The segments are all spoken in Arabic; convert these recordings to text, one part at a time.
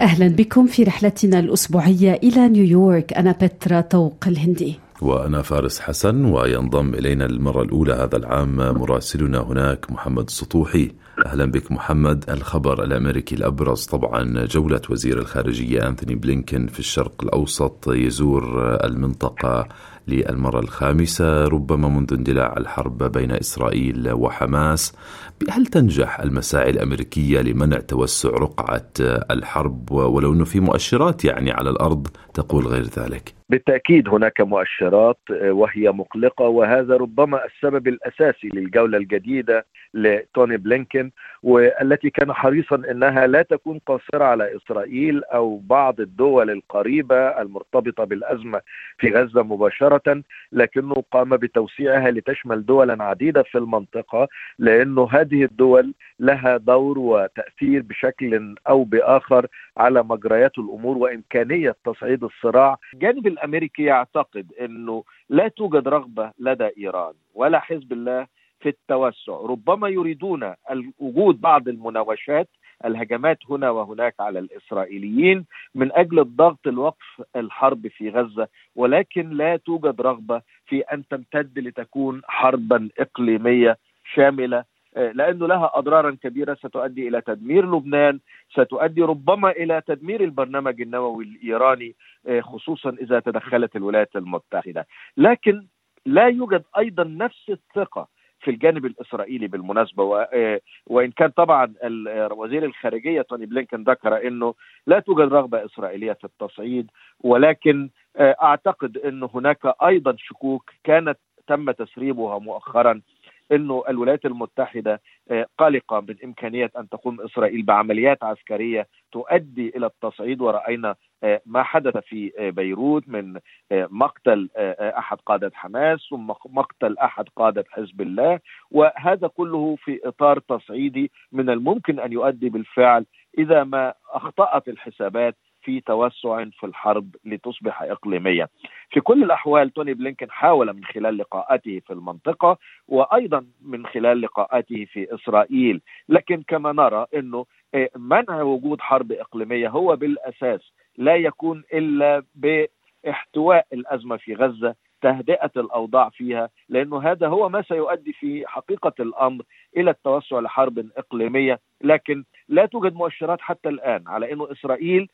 أهلا بكم في رحلتنا الأسبوعية إلى نيويورك. أنا بترا طوق الهندي. وأنا فارس حسن وينضم إلينا المرة الأولى هذا العام مراسلنا هناك محمد سطوحي. أهلا بك محمد. الخبر الأمريكي الأبرز طبعا جولة وزير الخارجية أنثوني بلينكن في الشرق الأوسط يزور المنطقة. للمرة الخامسة ربما منذ اندلاع الحرب بين إسرائيل وحماس هل تنجح المساعي الأمريكية لمنع توسع رقعة الحرب؟ ولو أنه في مؤشرات يعني على الأرض تقول غير ذلك. بالتأكيد هناك مؤشرات وهي مقلقة وهذا ربما السبب الأساسي للجولة الجديدة لتوني بلينكن والتي كان حريصا إنها لا تكون قاصرة على إسرائيل أو بعض الدول القريبة المرتبطة بالأزمة في غزة مباشرة. لكنه قام بتوسيعها لتشمل دولا عديدة في المنطقة لأنه هذه الدول لها دور وتأثير بشكل أو بآخر على مجريات الأمور وإمكانية تصعيد الصراع. الجانب الأمريكي يعتقد إنه لا توجد رغبة لدى إيران ولا حزب الله في التوسع، ربما يريدون وجود بعض المناوشات الهجمات هنا وهناك على الإسرائيليين من أجل الضغط لوقف الحرب في غزة ولكن لا توجد رغبة في أن تمتد لتكون حربا إقليمية شاملة لأنه لها اضرارا كبيرة. ستؤدي إلى تدمير لبنان، ستؤدي ربما إلى تدمير البرنامج النووي الإيراني خصوصا إذا تدخلت الولايات المتحدة، لكن لا يوجد أيضا نفس الثقة في الجانب الإسرائيلي بالمناسبة وإن كان طبعا وزير الخارجية توني بلينكن ذكر إنه لا توجد رغبة إسرائيلية في التصعيد ولكن أعتقد انه هناك أيضا شكوك كانت تم تسريبها مؤخرا إنه الولايات المتحدة قلقة من إمكانية أن تقوم إسرائيل بعمليات عسكرية تؤدي إلى التصعيد ورأينا ما حدث في بيروت من مقتل أحد قادة حماس ثم مقتل أحد قادة حزب الله وهذا كله في إطار تصعيدي من الممكن أن يؤدي بالفعل إذا ما أخطأت الحسابات في توسع في الحرب لتصبح إقليمية. في كل الأحوال توني بلينكن حاول من خلال لقاءاته في المنطقة وأيضا من خلال لقاءاته في إسرائيل، لكن كما نرى إنه منع وجود حرب إقليمية هو بالأساس لا يكون إلا باحتواء الأزمة في غزة تهدئة الأوضاع فيها لأنه هذا هو ما سيؤدي في حقيقة الأمر إلى التوسع لحرب إقليمية. لكن لا توجد مؤشرات حتى الآن على إنه إسرائيل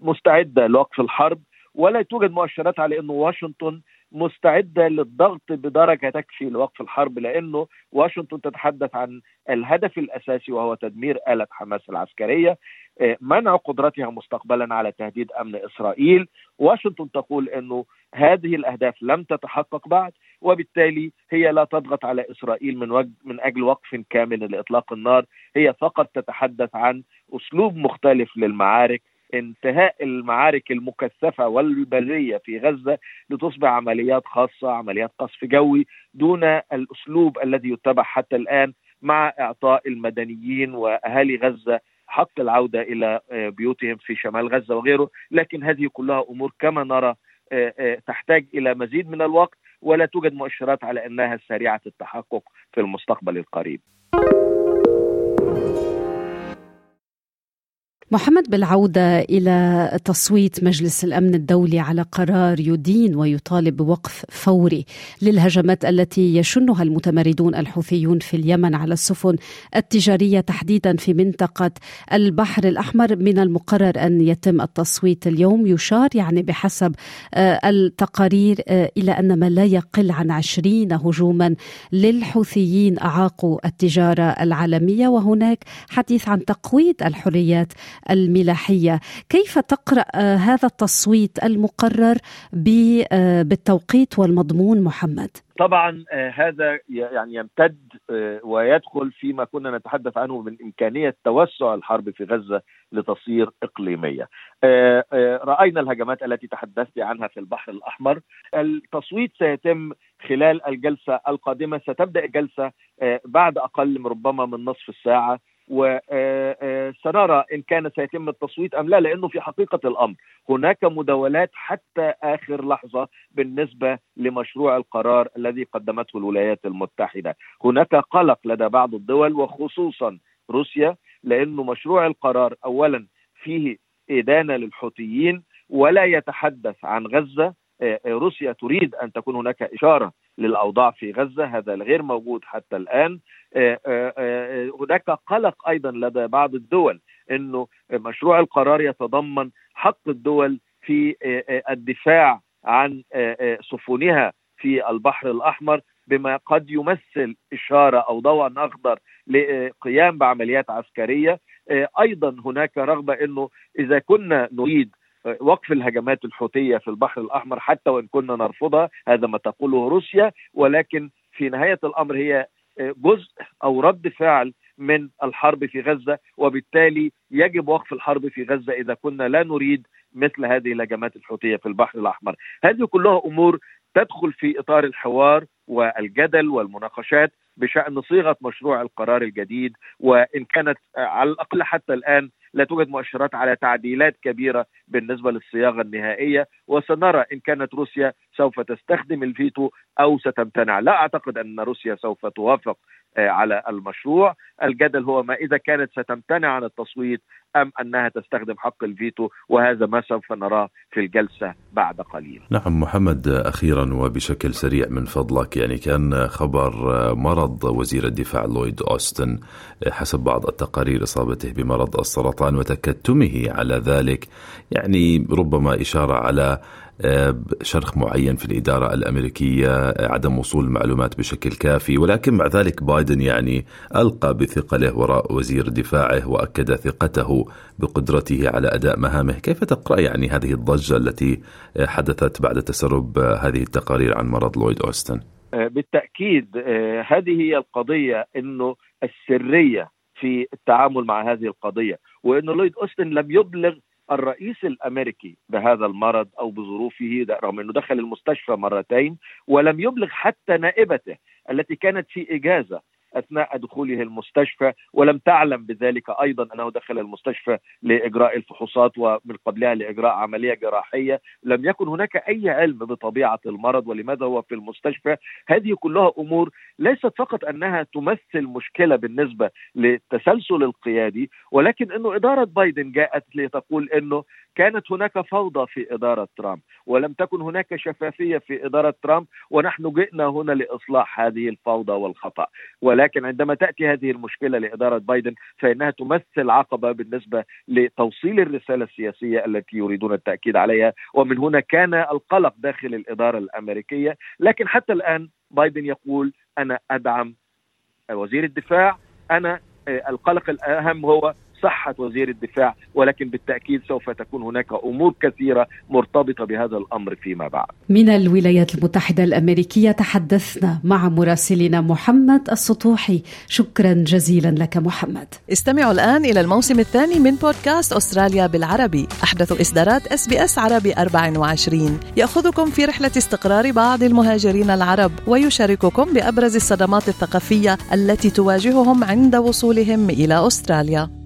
مستعدة لوقف الحرب ولا توجد مؤشرات على انه واشنطن مستعدة للضغط بدرجة تكفي لوقف الحرب لأنه واشنطن تتحدث عن الهدف الأساسي وهو تدمير آلة حماس العسكرية. منع قدرتها مستقبلا على تهديد أمن إسرائيل. واشنطن تقول إنه هذه الأهداف لم تتحقق بعد وبالتالي هي لا تضغط على إسرائيل من وجه من أجل وقف كامل لإطلاق النار. هي فقط تتحدث عن أسلوب مختلف للمعارك انتهاء المعارك المكثفة والبرية في غزة لتصبح عمليات خاصة عمليات قصف جوي دون الأسلوب الذي يتبع حتى الآن مع إعطاء المدنيين وأهالي غزة حق العودة إلى بيوتهم في شمال غزة وغيره. لكن هذه كلها أمور كما نرى تحتاج إلى مزيد من الوقت ولا توجد مؤشرات على أنها سريعة التحقق في المستقبل القريب. محمد بالعودة إلى تصويت مجلس الأمن الدولي على قرار يدين ويطالب بوقف فوري للهجمات التي يشنها المتمردون الحوثيون في اليمن على السفن التجارية تحديدا في منطقة البحر الأحمر. من المقرر أن يتم التصويت اليوم يشار يعني بحسب التقارير إلى أن ما لا يقل عن عشرين هجوما للحوثيين أعاقوا التجارة العالمية. وهناك حديث عن تقويض الحريات الملاحية. كيف تقرأ هذا التصويت المقرر بالتوقيت والمضمون محمد؟ طبعا هذا يعني يمتد ويدخل فيما كنا نتحدث عنه من إمكانية توسع الحرب في غزة لتصير إقليمية. رأينا الهجمات التي تحدثت عنها في البحر الأحمر. التصويت سيتم خلال الجلسة القادمة. ستبدأ الجلسة بعد أقل ربما من نصف الساعة وسنرى إن كان سيتم التصويت أم لا لأنه في حقيقة الأمر هناك مداولات حتى آخر لحظة بالنسبة لمشروع القرار الذي قدمته الولايات المتحدة، هناك قلق لدى بعض الدول وخصوصا روسيا لأنه مشروع القرار اولا فيه إدانة للحوثيين ولا يتحدث عن غزة. روسيا تريد أن تكون هناك إشارة للأوضاع في غزة هذا غير موجود حتى الآن. هناك قلق أيضا لدى بعض الدول إنه مشروع القرار يتضمن حق الدول في الدفاع عن سفنها في البحر الأحمر بما قد يمثل إشارة أو ضوءا أخضر لقيام بعمليات عسكرية. أيضا هناك رغبة إنه إذا كنا نريد وقف الهجمات الحوثية في البحر الأحمر حتى وإن كنا نرفضها هذا ما تقوله روسيا ولكن في نهاية الأمر هي جزء أو رد فعل من الحرب في غزة وبالتالي يجب وقف الحرب في غزة إذا كنا لا نريد مثل هذه الهجمات الحوثية في البحر الأحمر. هذه كلها أمور تدخل في إطار الحوار والجدل والمناقشات بشأن صيغة مشروع القرار الجديد وإن كانت على الأقل حتى الآن لا توجد مؤشرات على تعديلات كبيرة بالنسبة للصياغة النهائية وسنرى إن كانت روسيا سوف تستخدم الفيتو أو ستمتنع، لا أعتقد أن روسيا سوف توافق على المشروع، الجدل هو ما إذا كانت ستمتنع عن التصويت أم أنها تستخدم حق الفيتو وهذا ما سوف نراه في الجلسة بعد قليل. نعم محمد أخيرا وبشكل سريع من فضلك يعني كان خبر مرض وزير الدفاع لويد أوستن حسب بعض التقارير إصابته بمرض السرطان وتكتمه على ذلك يعني ربما إشارة على شرخ معين في الإدارة الأمريكية عدم وصول معلومات بشكل كافي ولكن مع ذلك بايدن يعني ألقى بثقله وراء وزير دفاعه وأكد ثقته بقدرته على أداء مهامه. كيف تقرأ يعني هذه الضجة التي حدثت بعد تسرب هذه التقارير عن مرض لويد أوستن؟ بالتأكيد هذه هي القضية أنه السرية في التعامل مع هذه القضية وأن لويد أوستن لم يبلغ الرئيس الأمريكي بهذا المرض أو بظروفه رغم إنه دخل المستشفى مرتين ولم يبلغ حتى نائبته التي كانت في إجازة أثناء دخوله المستشفى ولم تعلم بذلك أيضا أنه دخل المستشفى لإجراء الفحوصات ومن قبلها لإجراء عملية جراحية، لم يكن هناك أي علم بطبيعة المرض ولماذا هو في المستشفى، هذه كلها أمور ليست فقط أنها تمثل مشكلة بالنسبة للتسلسل القيادي، ولكن أنه إدارة بايدن جاءت لتقول أنه كانت هناك فوضى في إدارة ترامب، ولم تكن هناك شفافية في إدارة ترامب، ونحن جئنا هنا لإصلاح هذه الفوضى والخطأ، ولكن عندما تأتي هذه المشكلة لإدارة بايدن فإنها تمثل عقبة بالنسبة لتوصيل الرسالة السياسية التي يريدون التأكيد عليها. ومن هنا كان القلق داخل الإدارة الأمريكية. لكن حتى الآن بايدن يقول أنا أدعم وزير الدفاع أنا القلق الأهم هو صحة وزير الدفاع ولكن بالتأكيد سوف تكون هناك أمور كثيرة مرتبطة بهذا الأمر فيما بعد. من الولايات المتحدة الأمريكية تحدثنا مع مراسلنا محمد السطوحي. شكرا جزيلا لك محمد. استمعوا الآن إلى الموسم الثاني من بودكاست أستراليا بالعربي. أحدث إصدارات اس بي اس عربي 24 يأخذكم في رحلة استقرار بعض المهاجرين العرب ويشارككم بأبرز الصدمات الثقافية التي تواجههم عند وصولهم إلى أستراليا.